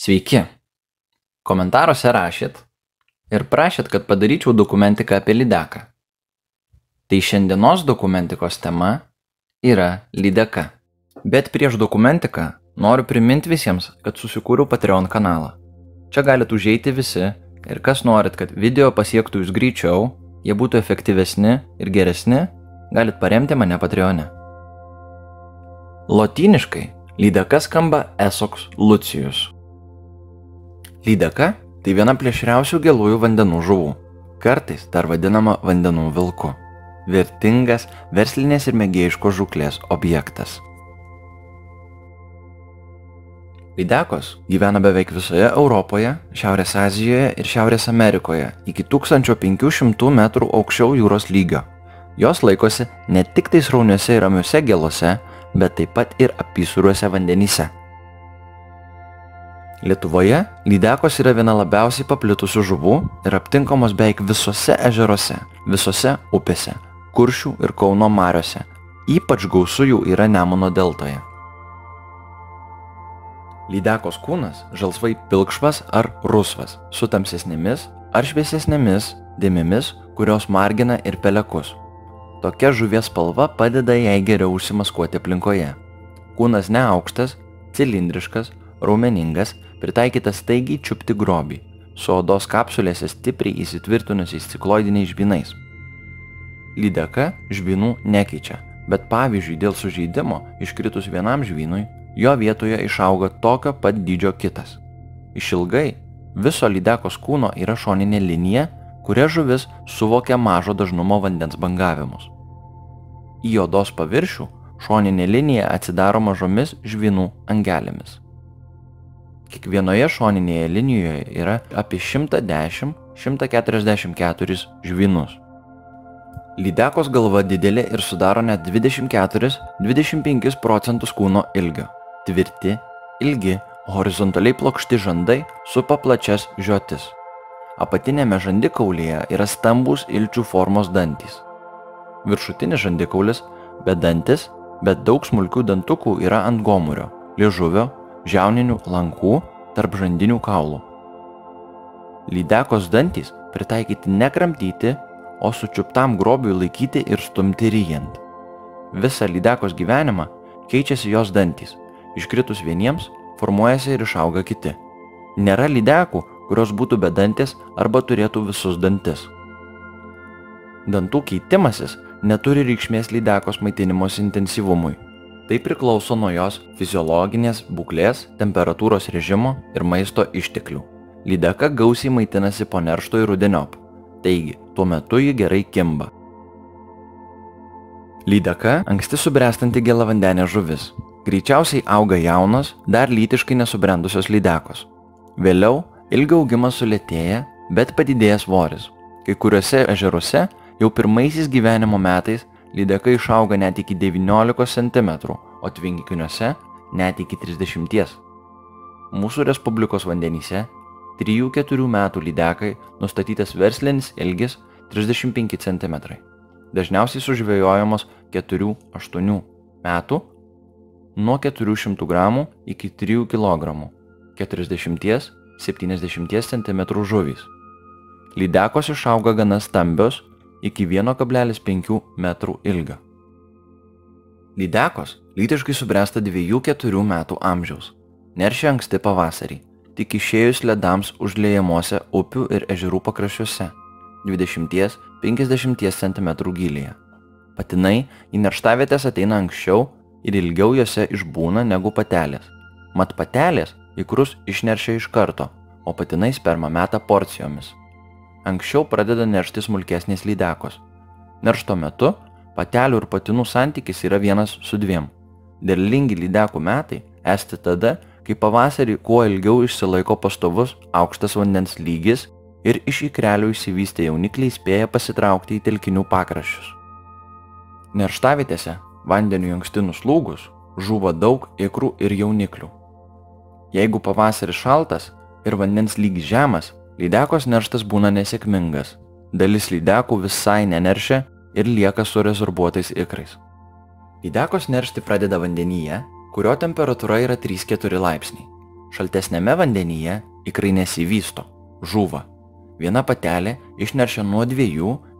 Sveiki. Komentaruose rašėt ir prašėt, kad padaryčiau dokumentiką apie lydeką. Tai šiandienos dokumentikos tema yra lydeka. Bet prieš dokumentiką noriu priminti visiems, kad susikūriau Patreon kanalą. Čia galite užeiti visi ir kas norit, kad video pasiektų jūs greičiau, jie būtų efektyvesni ir geresni, galit paremti mane Patreone. Lotyniškai lydeka skamba Esoks Lucijus. Lydeka tai viena plėšriausių gėlųjų vandenų žuvų, kartais dar vadinama vandenų vilku. Vertingas verslinės ir mėgėjiškos žuklės objektas. Lydekos gyvena beveik visoje Europoje, Šiaurės Azijoje ir Šiaurės Amerikoje iki 1500 metrų aukščiau jūros lygio. Jos laikosi ne tik tai srauniuose ir ramiuose gėlose, bet taip pat ir apysūriuose vandenyse. Lietuvoje lydekos yra viena labiausiai paplitusių žuvų ir aptinkamos beveik visose ežeruose, visose upėse, kuršių ir Kauno mariuose. Ypač gausų jų yra Nemuno deltoje. Lydekos kūnas žalsvai pilkšvas ar rusvas, su tamsesnėmis ar šviesesnėmis dėmėmis, kurios margina ir pelekus. Tokia žuvies spalva padeda jai geriau užsimaskuoti aplinkoje. Kūnas neaukštas, cilindriškas, raumeningas, pritaikytas staigiai čiupti grobį, su odos kapsulėse stipriai įsitvirtinusiais cikloidiniais žbynais. Lydeka žbynų nekeičia, bet pavyzdžiui dėl sužeidimo iškritus vienam žbynui, jo vietoje išauga tokio pat dydžio kitas. Išilgai viso lydekos kūno yra šoninė linija, kuria žuvis suvokia mažo dažnumo vandens bangavimus. Į odos paviršių šoninė linija atsidaro mažomis žvynų angelėmis. Kiekvienoje šoninėje linijoje yra apie 110-144 žvynus. Lydekos galva didelė ir sudaro net 24-25 procentus kūno ilgio. Tvirti, ilgi, horizontaliai plokšti žandai supa plačias žiotis. Apatinėme žandikaulyje yra stambus ilčių formos dantys. Viršutinis žandikaulis bedantis, bet daug smulkių dantukų yra ant gomurio, liežuvio žiauninių lankų tarp žandinių kaulų. Lydekos dantys pritaikyti nekramtyti, o sučiuptam grobiui laikyti ir stumti ryjant. Visą lydekos gyvenimą keičiasi jos dantys. Iškritus vieniems formuojasi ir išauga kiti. Nėra lydekų, kurios būtų bedantės arba turėtų visus dantis. Dantų keitimasis neturi reikšmės lydekos maitinimos intensyvumui. Tai priklauso nuo jos fiziologinės būklės, temperatūros režimo ir maisto išteklių. Lydeka gausiai maitinasi po neršto ir rudeniop. Taigi, tuo metu ji gerai kimba. Lydeka anksti subręstanti gėlavandenė žuvis. Greičiausiai auga jaunos, dar lytiškai nesubrendusios lydekos. Vėliau ilgio augimas sulėtėja, bet padidėja svoris. Kai kuriuose ežeruose jau pirmaisiais gyvenimo metais lydeka išauga net iki 19 cm, o tvenkiniuose net iki 30. Mūsų Respublikos vandenyse 3-4 metų lydekai nustatytas verslinis ilgis 35 cm. Dažniausiai sužvėjojamos 4-8 metų nuo 400 g iki 3 kg 40-70 cm žuvys. Lydekos išauga gana stambios iki 1,5 metrų ilgio. Lydekos lytiškai subręsta 2-4 metų amžiaus. Neršia anksti pavasarį, tik išėjus ledams užliejamuose upių ir ežerų pakraščiuose 20-50 cm gilyje. Patinai į nerštavietės ateina anksčiau ir ilgiau jose išbūna negu patelės. Mat patelės ikrus išneršia iš karto, o patinai sperma meta porcijomis. Anksčiau pradeda neršti smulkesnės lydekos. Neršto metu patelių ir patinų santykis yra vienas su dviem. Derlingi lydekų metai esti tada, kai pavasarį kuo ilgiau išsilaiko pastovus aukštas vandens lygis ir iš ikrelių išsivystę jaunikliai spėja pasitraukti į telkinių pakraščius. Nerštavietėse vandeniu anksti nuslūgus žuvo daug ikrų ir jauniklių. Jeigu pavasaris šaltas ir vandens lygis žemas, lydekos nerštas būna nesėkmingas. Dalis lydekų visai neneršia ir lieka su rezorbuotais ikrais. Lydekos neršti pradeda vandenyje, kurio temperatūra yra 3-4 laipsniai. Šaltesnėme vandenyje ikrai nesivysto, žuva. Viena patelė išneršia nuo 2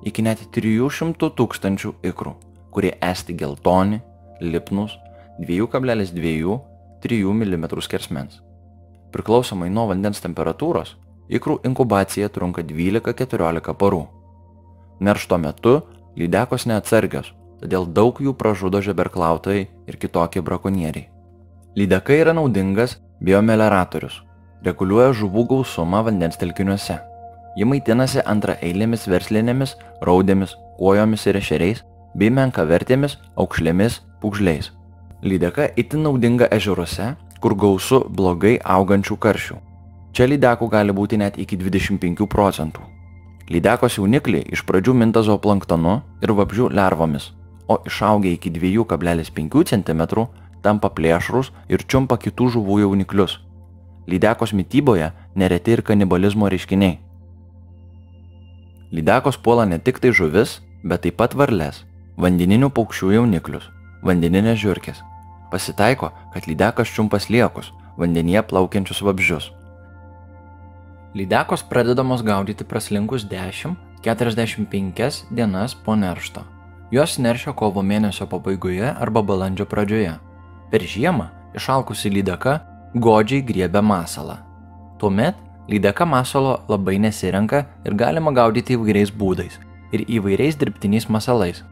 iki net 300 tūkstančių ikrų, kurie esti geltoni, lipnus, 2,2-3 mm skersmens. Priklausomai nuo vandens temperatūros, ikrų inkubacija trunka 12-14 parų. Neršto metu lydekos neatsargios, todėl daug jų pražudo žeberklautojai ir kitokie brakonieriai. Lydekai yra naudingas biomeleratorius, reguliuoja žuvų gausumą vandens telkiniuose. Ji maitinasi antraeilėmis verslinėmis, raudėmis, kuojomis ir ešeriais, bei menkavertėmis, aukšlėmis, pūgžliais. Lydeka itin naudinga ežeruose, kur gausu blogai augančių karšių. Čia lydekų gali būti net iki 25 procentų. Lydekos jaunikliai iš pradžių minta zooplanktonu ir vabžių lervomis, o išaugę iki 2,5 cm tampa plėšrus ir čiumpa kitų žuvų jauniklius. Lydekos mytyboje nereti ir kanibalizmo reiškiniai. Lydekos puola ne tik tai žuvis, bet taip pat varles, vandeninių paukščių jauniklius, vandeninės žiūrkės. Pasitaiko, kad lydekas čiumpas liekus, vandenyje plaukiančius vabžius. Lydekos pradedamos gaudyti praslinkus 10-45 dienas po neršto. Jos neršia kovo mėnesio pabaigoje arba balandžio pradžioje. Per žiemą išalkusi lydeka godžiai griebia masalą. Tuomet lydeka masalo labai nesirenka ir galima gaudyti įvairiais būdais ir įvairiais dirbtiniais masalais.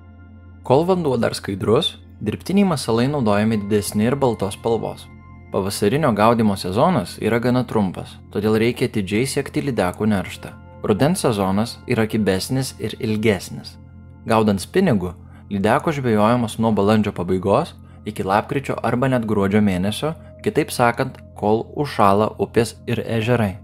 Kol vanduo dar skaidrus, dirbtiniai masalai naudojami didesni ir baltos spalvos. Pavasarinio gaudimo sezonas yra gana trumpas, todėl reikia atidžiai siekti lydekų nerštą. Rudens sezonas yra kibesnis ir ilgesnis. Gaudant spinigų, lydeko žvejojamos nuo balandžio pabaigos iki lapkričio arba net gruodžio mėnesio, kitaip sakant, kol užšala upės ir ežerai.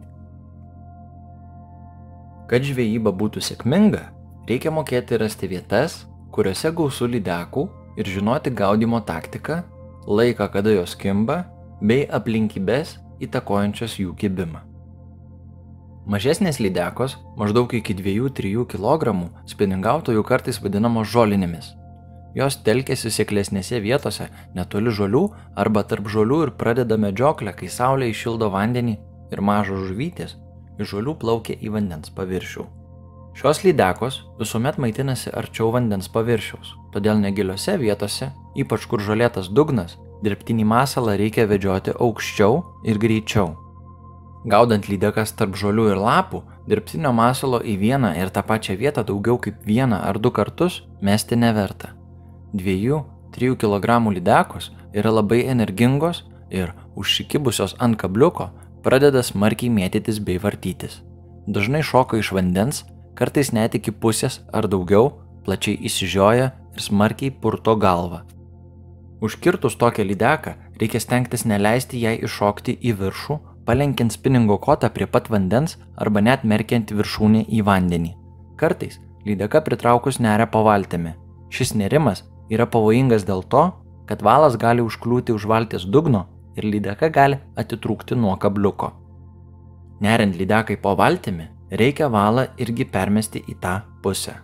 Kad žvejyba būtų sėkminga, reikia mokėti rasti vietas, kuriuose gausų lydekų ir žinoti gaudimo taktiką, laiką, kada jos kimba, bei aplinkybės įtakojančias jų kibimą. Mažesnės lydekos, maždaug iki 2-3 kg, spiningautojų kartais vadinamos žolinėmis. Jos telkėsi sėklesnėse vietose, netoli žolių arba tarp žolių ir pradeda medžioklę, kai saulė išildo vandenį ir mažos žuvytės iš žolių plaukia į vandens paviršių. Šios lydekos visuomet maitinasi arčiau vandens paviršiaus, todėl negiliose vietose, ypač kur žolėtas dugnas, dirbtinį masalą reikia vedžioti aukščiau ir greičiau. Gaudant lydekas tarp žolių ir lapų, dirbtinio masalo į vieną ir tą pačią vietą daugiau kaip vieną ar du kartus mesti neverta. 2-3 kg lydekos yra labai energingos ir užsikibusios ant kabliuko pradeda smarkiai mėtytis bei vartytis. Dažnai šoka iš vandens kartais net iki pusės ar daugiau, plačiai įsižioja ir smarkiai purto galvą. Užkirtus tokią lydeką reikia stengtis neleisti jai iššokti į viršų, palenkiant spiningo kotą prie pat vandens arba net merkiant viršūnį į vandenį. Kartais lydeka pritraukus neria pavaltimi. Šis nerimas yra pavojingas dėl to, kad valas gali užkliūti už valties dugno ir lydeka gali atitrūkti nuo kabliuko. Neriant lydekai po valtimi, reikia valą irgi permesti į tą pusę.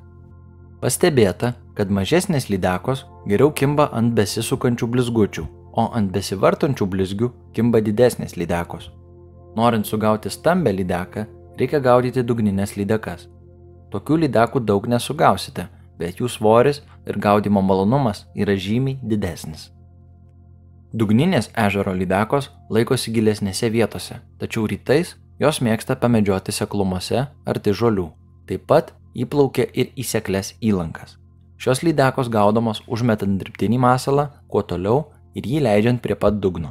Pastebėta, kad mažesnės lydekos geriau kimba ant besisukančių blizgučių, o ant besivartančių blizgių kimba didesnės lydekos. Norint sugauti stambę lydeką, reikia gaudyti dugninės lydekas. Tokių lydekų daug nesugausite, bet jų svoris ir gaudimo malonumas yra žymiai didesnis. Dugninės ežero lydekos laikosi gilesnėse vietose, tačiau rytais Jos mėgsta pamedžioti seklumose arti žolių. Taip pat įplaukia ir į sekles įlankas. Šios lydekos gaudomos užmetant dirbtinį masalą kuo toliau ir jį leidžiant prie pat dugno.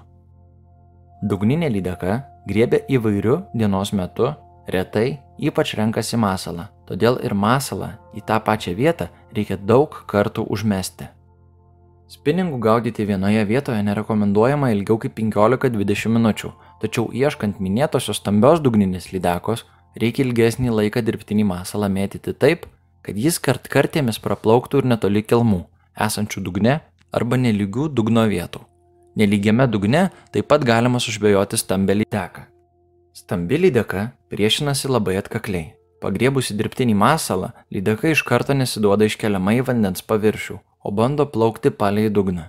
Dugninė lydeka griebia įvairiu dienos metu, retai ypač renkasi masalą, todėl ir masalą į tą pačią vietą reikia daug kartų užmesti. Spiningų gaudyti vienoje vietoje nerekomenduojama ilgiau kaip 15-20 minučių, tačiau ieškant minėtosios stambios dugninės lydekos, reikia ilgesnį laiką dirbtinį masalą mėtyti taip, kad jis kart kartėmis praplauktų ir netoli kelmų, esančių dugne arba nelygių dugno vietų. Nelygiame dugne taip pat galima sužvėjoti stambę lydeką. Stambi lydeka priešinasi labai atkakliai. Pagriebusi dirbtinį masalą, lydeka iš karto nesiduoda iškeliama į vandens paviršių, o bando plaukti palei dugną.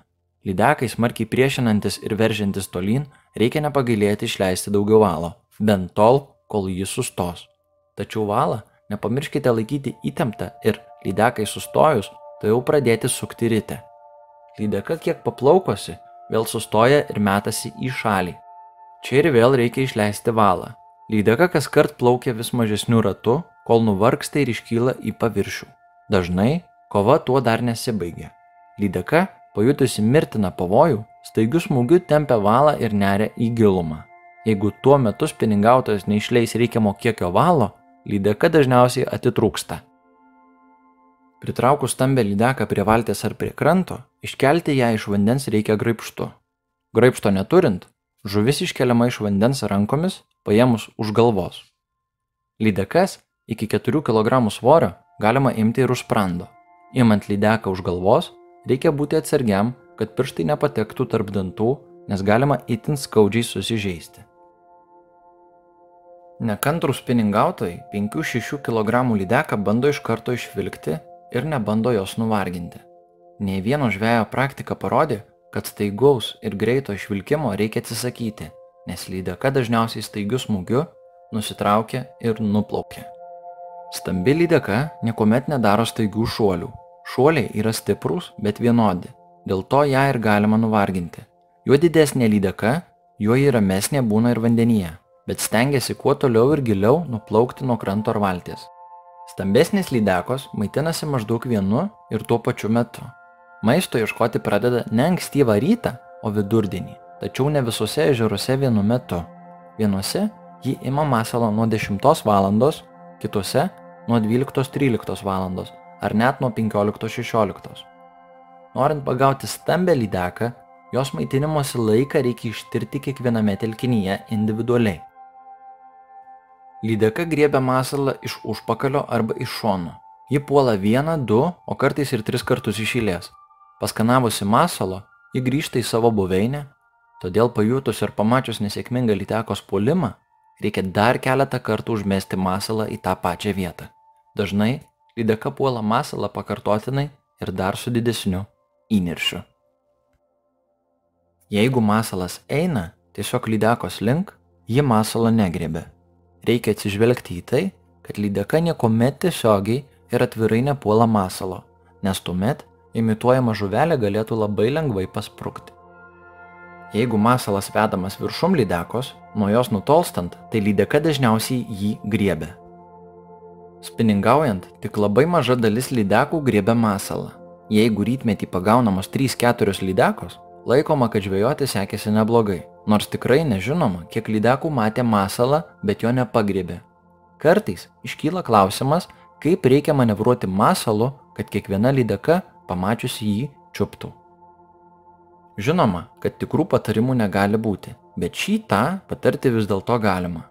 Lydekai smarkiai priešinantis ir veržiantis tolyn reikia nepagailėti išleisti daugiau valo, bent tol, kol jis sustos. Tačiau valą nepamirškite laikyti įtemptą ir lydekai sustojus, tai jau pradėti sukti ryte. Lydeka kiek paplaukosi, vėl sustoja ir metasi į šalį. Čia ir vėl reikia išleisti valą. Lydeka kas kart plaukia vis mažesniu ratu, kol nuvargsta ir iškyla į paviršių. Dažnai kova tuo dar nesibaigia. Lydeka, pajutusi mirtiną pavojų, staigių smūgių tempia valą ir neria į gilumą. Jeigu tuo metu spiningautojas neišleis reikiamo kiekio valo, lydeka dažniausiai atitrūksta. Pritraukus stambę lydeką prie valties ar prie kranto, iškelti ją iš vandens reikia graipštu. Graipšto neturint, žuvis iškeliama iš vandens rankomis, paėmus už galvos. Lydekas iki 4 kg svorio galima imti ir už sprando. Imant lydeką už galvos, reikia būti atsargiam, kad pirštai nepatektų tarp dantų, nes galima itin skaudžiai susižeisti. Nekantrus spiningautojai 5-6 kg lydeką bando iš karto išvilkti ir nebando jos nuvarginti. Nei vieno žvejo praktika parodė, kad staigaus ir greito išvilkimo reikia atsisakyti, nes lydeka dažniausiai staigių smūgių nusitraukia ir nuplaukia. Stambi lydeka niekuomet nedaro staigių šuolių. Šuoliai yra stiprūs, bet vienodi, dėl to ją ir galima nuvarginti. Juo didesnė lydeka, juo ji ramesnė būna ir vandenyje bet stengiasi kuo toliau ir giliau nuplaukti nuo kranto ar valties. Stambesnės lydekos maitinasi maždaug vienu ir tuo pačiu metu. Maisto ieškoti pradeda ne ankstyvą rytą, o vidurdienį, tačiau ne visose ežeruose vienu metu. Vienuose ji ima masalą nuo 10 val. kitose nuo 12-13 val. ar net nuo 15-16. Norint pagauti stambę lydeką, jos maitinimosi laiką reikia ištirti kiekviename telkinyje individualiai. Lydeka griebia masalą iš užpakalio arba iš šono. Ji puola vieną, du, o kartais ir tris kartus iš eilės. Paskanavusi masalo, ji grįžta į savo buveinę, todėl pajutus ir pamačius nesėkmingą lytekos puolimą, reikia dar keletą kartų užmesti masalą į tą pačią vietą. Dažnai lydeka puola masalą pakartotinai ir dar su didesniu įniršiu. Jeigu masalas eina tiesiog lydekos link, ji masalą negrebė reikia atsižvelgti į tai, kad lydeka niekuomet tiesiogiai ir atvirai nepuola masalo, nes tuomet imituojama žuvelė galėtų labai lengvai pasprukti. Jeigu masalas vedamas viršum lydekos, nuo jos nutolstant, tai lydeka dažniausiai jį griebia. Spiningaujant, tik labai maža dalis lydekų griebia masalą. Jeigu rytmetį pagaunamos 3-4 lydekos, laikoma, kad žvejoti sekėsi neblogai. Nors tikrai nežinoma, kiek lydekų matė masalą, bet jo nepagriebė. Kartais iškyla klausimas, kaip reikia manevruoti masalu, kad kiekviena lydeka pamačiusi jį čiuptų. Žinoma, kad tikrų patarimų negali būti, bet šį tą patarti vis dėlto galima.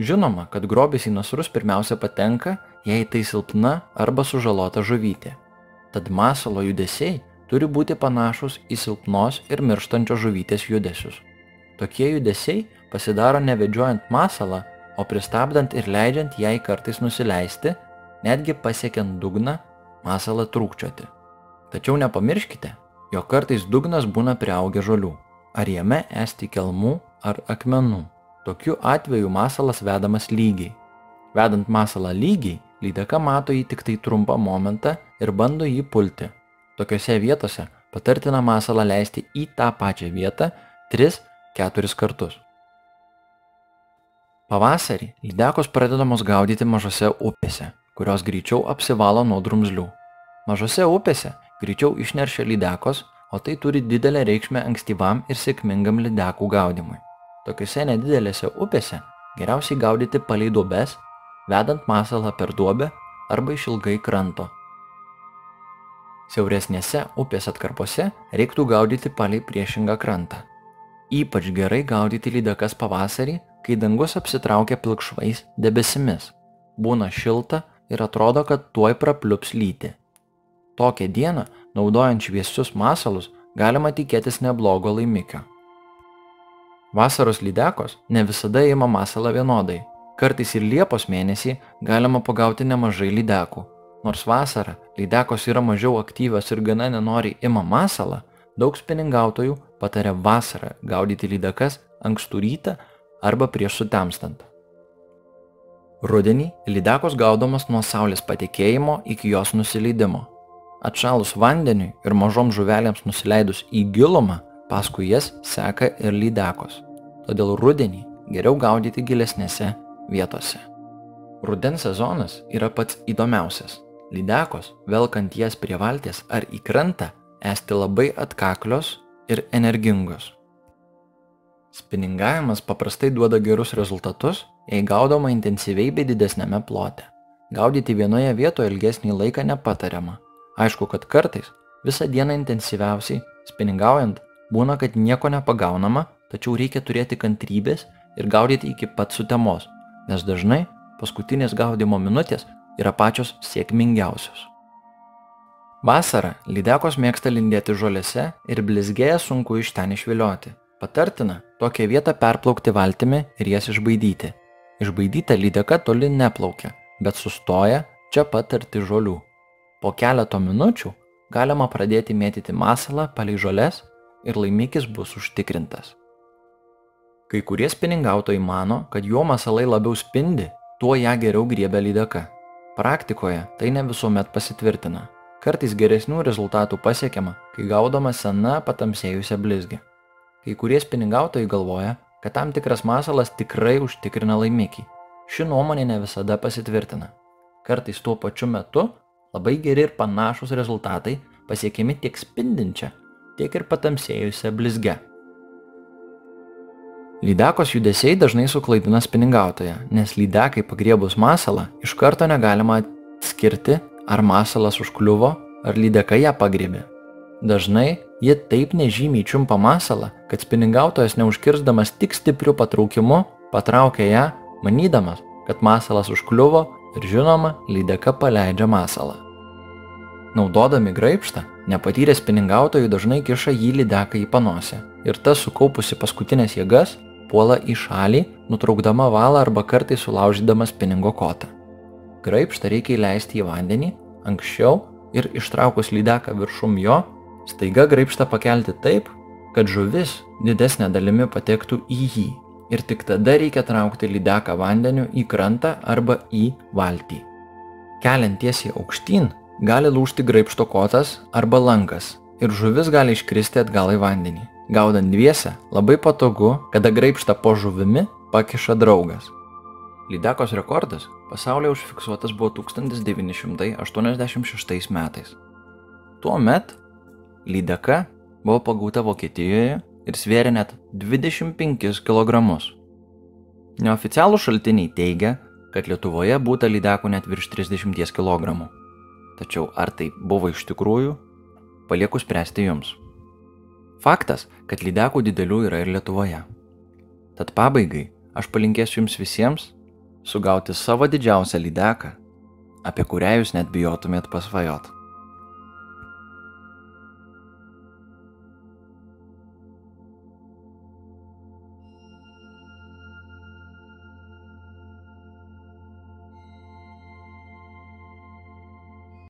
Žinoma, kad grobis į nasrus pirmiausia patenka, jei tai silpna arba sužalota žuvytė. Tad masalo judesiai turi būti panašus į silpnos ir mirštančios žuvytės judesius. Tokie judesiai pasidaro nevedžiojant masalą, o pristabdant ir leidžiant jai kartais nusileisti, netgi pasiekiant dugną, masalą trūkčioti. Tačiau nepamirškite, jog kartais dugnas būna priaugę žolių, ar jame esti kelmų ar akmenų. Tokiu atveju masalas vedamas lygiai. Vedant masalą lygiai, lydeka mato jį tik tai trumpą momentą ir bando jį pulti. Tokiose vietose patartina masalą leisti į tą pačią vietą 3 keturis kartus. Pavasarį lydekos pradedamos gaudyti mažose upėse, kurios greičiau apsivalo nuo drumzlių. Mažose upėse greičiau išneršia lydekos, o tai turi didelę reikšmę ankstyvam ir sėkmingam lydekų gaudimui. Tokiuose nedidelėse upėse geriausiai gaudyti palei duobes, vedant masalą per duobę arba išilgai kranto. Siauresnėse upės atkarpose reiktų gaudyti palei priešingą krantą. Ypač gerai gaudyti lydekas pavasarį, kai dangus apsitraukia pilkšvais debesimis. Būna šilta ir atrodo, kad tuoj prapliups lyti. Tokią dieną, naudojant šviesius masalus, galima tikėtis neblogo laimikio. Vasaros lydekos ne visada ima masalą vienodai. Kartais ir Liepos mėnesį galima pagauti nemažai lydekų. Nors vasarą lydekos yra mažiau aktyvios ir gana nenoriai ima masalą, daug spiningautojų pataria vasarą gaudyti lydekas ankstų rytą arba prieš sutemstant. Rudenį lydekos gaudomas nuo saulės patekėjimo iki jos nusileidimo. Atšalus vandeniui ir mažom žuvelėms nusileidus į gilumą, paskui jas seka ir lydekos. Todėl rudenį geriau gaudyti gilesnėse vietose. Rudens sezonas yra pats įdomiausias. Lydekos, velkant jas prie valties ar į krantą, esti labai atkaklios ir energingos. Spiningavimas paprastai duoda gerus rezultatus, jei gaudoma intensyviai bei didesnėme plote. Gaudyti vienoje vietoje ilgesnį laiką nepatariama. Aišku, kad kartais visą dieną intensyviausiai, spiningaujant, būna, kad nieko nepagaunama, tačiau reikia turėti kantrybės ir gaudyti iki pat sutemos, nes dažnai paskutinės gaudimo minutės yra pačios sėkmingiausios. Vasarą lydekos mėgsta lindėti žolėse ir blizgėja sunku iš ten išvilioti. Patartina tokią vietą perplaukti valtimi ir jas išbaidyti. Išbaidyta lydeka toli neplaukia, bet sustoja čia pat arti žolių. Po keleto minučių galima pradėti mėtyti masalą palei žolės ir laimikis bus užtikrintas. Kai kurie spiningautojai mano, kad jo masalai labiau spindi, tuo ją geriau griebia lydeka. Praktikoje tai ne visuomet pasitvirtina. Kartais geresnių rezultatų pasiekiama, kai gaudoma sena patamsėjusią blizgę. Kai kurie spiningautojai galvoja, kad tam tikras masalas tikrai užtikrina laimikį. Ši nuomonė ne visada pasitvirtina. Kartais tuo pačiu metu labai geri ir panašus rezultatai pasiekiami tiek spindinčia, tiek ir patamsėjusią blizgę. Lydekos judesiai dažnai suklaidina spiningautoją, nes lydekai pagriebus masalą iš karto negalima atskirti, ar masalas užkliuvo, ar lydeka ją pagriebė. Dažnai jie taip nežymiai čiumpa masalą, kad spiningautojas neužkirsdamas tik stipriu patraukimu patraukia ją, manydamas, kad masalas užkliuvo ir žinoma, lydeka paleidžia masalą. Naudodami graipštą, nepatyrę spiningautojai dažnai kiša jį lydeką į panosę ir tas sukaupusi paskutinės jėgas puola į šalį, nutraukdama valą arba kartai sulaužydama spiningo kotą. Graipštą reikia įleisti į vandenį anksčiau ir ištraukus lydeką viršum jo Staiga graipštą pakelti taip, kad žuvis didesnė dalimi patektų į jį ir tik tada reikia traukti lydeką vandeniu į krantą arba į valtį. Keliant tiesiai aukštyn gali lūšti graipšto kotas arba lankas ir žuvis gali iškristi atgal į vandenį. Gaudant dviese labai patogu, kada graipštą po žuvimi pakiša draugas. Lydekos rekordas pasaulyje užfiksuotas buvo 1986 metais. Tuo met Lydeka buvo pagauta Vokietijoje ir svėrė net 25 kg. Neoficialų šaltiniai teigia, kad Lietuvoje būta lydekų net virš 30 kg. Tačiau ar tai buvo iš tikrųjų, palieku spręsti jums. Faktas, kad lydekų didelių yra ir Lietuvoje. Tad pabaigai aš palinkėsiu jums visiems sugauti savo didžiausią lydeką, apie kurią jūs net bijotumėt pasvajot.